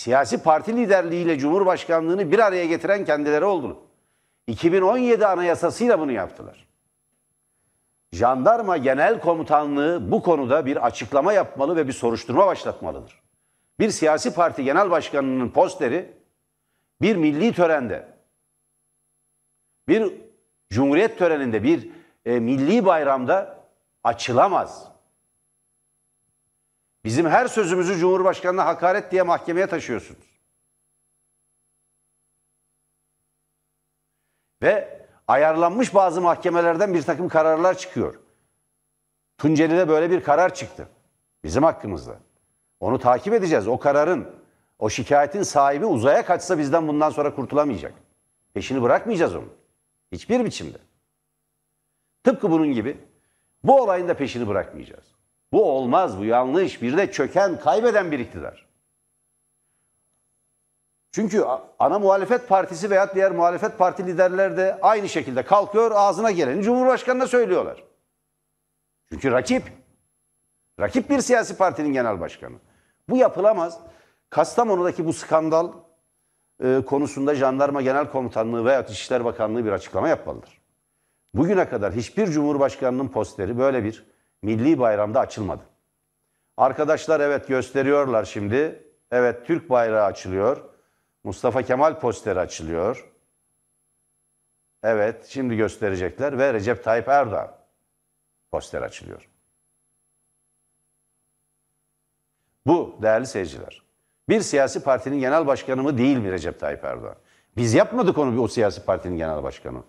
Siyasi parti liderliğiyle Cumhurbaşkanlığını bir araya getiren kendileri oldu. 2017 anayasasıyla bunu yaptılar. Jandarma Genel Komutanlığı bu konuda bir açıklama yapmalı ve bir soruşturma başlatmalıdır. Bir siyasi parti genel başkanının posteri bir milli törende, bir cumhuriyet töreninde, bir e, milli bayramda açılamaz. Bizim her sözümüzü Cumhurbaşkanı'na hakaret diye mahkemeye taşıyorsunuz. Ve ayarlanmış bazı mahkemelerden bir takım kararlar çıkıyor. Tunceli'de böyle bir karar çıktı. Bizim hakkımızda. Onu takip edeceğiz. O kararın, o şikayetin sahibi uzaya kaçsa bizden bundan sonra kurtulamayacak. Peşini bırakmayacağız onu. Hiçbir biçimde. Tıpkı bunun gibi bu olayın da peşini bırakmayacağız. Bu olmaz, bu yanlış. Bir de çöken, kaybeden bir iktidar. Çünkü ana muhalefet partisi veya diğer muhalefet parti liderleri de aynı şekilde kalkıyor ağzına geleni Cumhurbaşkanı'na söylüyorlar. Çünkü rakip. Rakip bir siyasi partinin genel başkanı. Bu yapılamaz. Kastamonu'daki bu skandal e, konusunda Jandarma Genel Komutanlığı veya İçişler Bakanlığı bir açıklama yapmalıdır. Bugüne kadar hiçbir Cumhurbaşkanı'nın posteri böyle bir milli bayramda açılmadı. Arkadaşlar evet gösteriyorlar şimdi. Evet Türk bayrağı açılıyor. Mustafa Kemal posteri açılıyor. Evet şimdi gösterecekler ve Recep Tayyip Erdoğan poster açılıyor. Bu değerli seyirciler. Bir siyasi partinin genel başkanı mı değil mi Recep Tayyip Erdoğan? Biz yapmadık onu o siyasi partinin genel başkanı.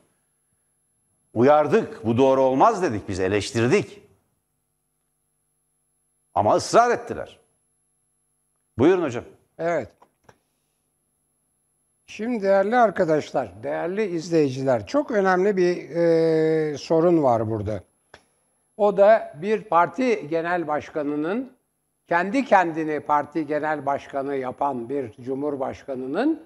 Uyardık. Bu doğru olmaz dedik. Biz eleştirdik. Ama ısrar ettiler. Buyurun hocam. Evet. Şimdi değerli arkadaşlar, değerli izleyiciler, çok önemli bir e, sorun var burada. O da bir parti genel başkanının kendi kendini parti genel başkanı yapan bir cumhurbaşkanının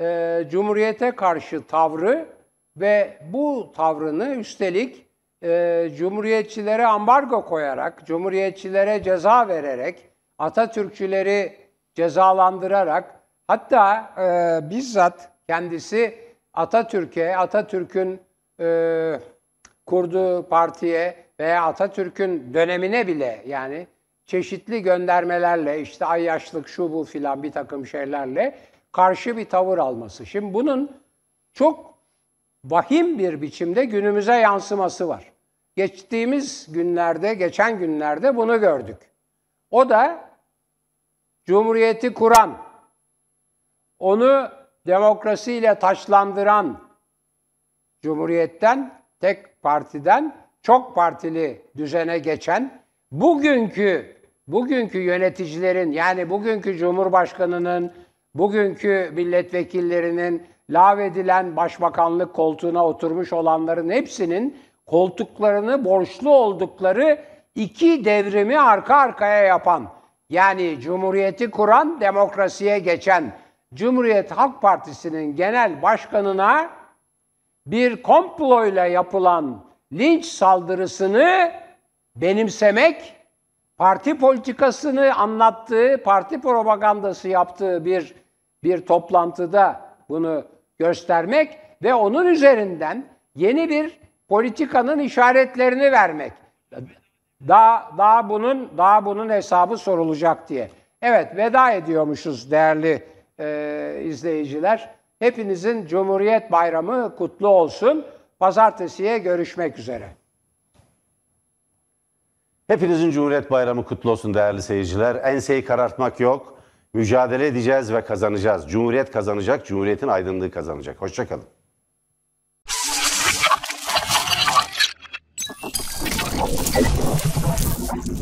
e, cumhuriyete karşı tavrı ve bu tavrını üstelik e, cumhuriyetçilere ambargo koyarak, cumhuriyetçilere ceza vererek, Atatürkçüleri cezalandırarak, hatta e, bizzat kendisi Atatürk'e, Atatürk'ün e, kurduğu partiye veya Atatürk'ün dönemine bile yani çeşitli göndermelerle işte ayyaşlık şu bu filan bir takım şeylerle karşı bir tavır alması. Şimdi bunun çok vahim bir biçimde günümüze yansıması var. Geçtiğimiz günlerde, geçen günlerde bunu gördük. O da Cumhuriyeti kuran, onu demokrasiyle taşlandıran Cumhuriyetten, tek partiden çok partili düzene geçen bugünkü bugünkü yöneticilerin yani bugünkü Cumhurbaşkanının, bugünkü milletvekillerinin lağvedilen başbakanlık koltuğuna oturmuş olanların hepsinin koltuklarını borçlu oldukları iki devrimi arka arkaya yapan yani Cumhuriyeti kuran, demokrasiye geçen Cumhuriyet Halk Partisi'nin genel başkanına bir komployla yapılan linç saldırısını benimsemek, parti politikasını anlattığı, parti propagandası yaptığı bir bir toplantıda bunu göstermek ve onun üzerinden yeni bir politikanın işaretlerini vermek. Daha daha bunun daha bunun hesabı sorulacak diye. Evet veda ediyormuşuz değerli e, izleyiciler. Hepinizin Cumhuriyet Bayramı kutlu olsun. Pazartesiye görüşmek üzere. Hepinizin Cumhuriyet Bayramı kutlu olsun değerli seyirciler. Enseyi karartmak yok. Mücadele edeceğiz ve kazanacağız. Cumhuriyet kazanacak, Cumhuriyet'in aydınlığı kazanacak. Hoşçakalın.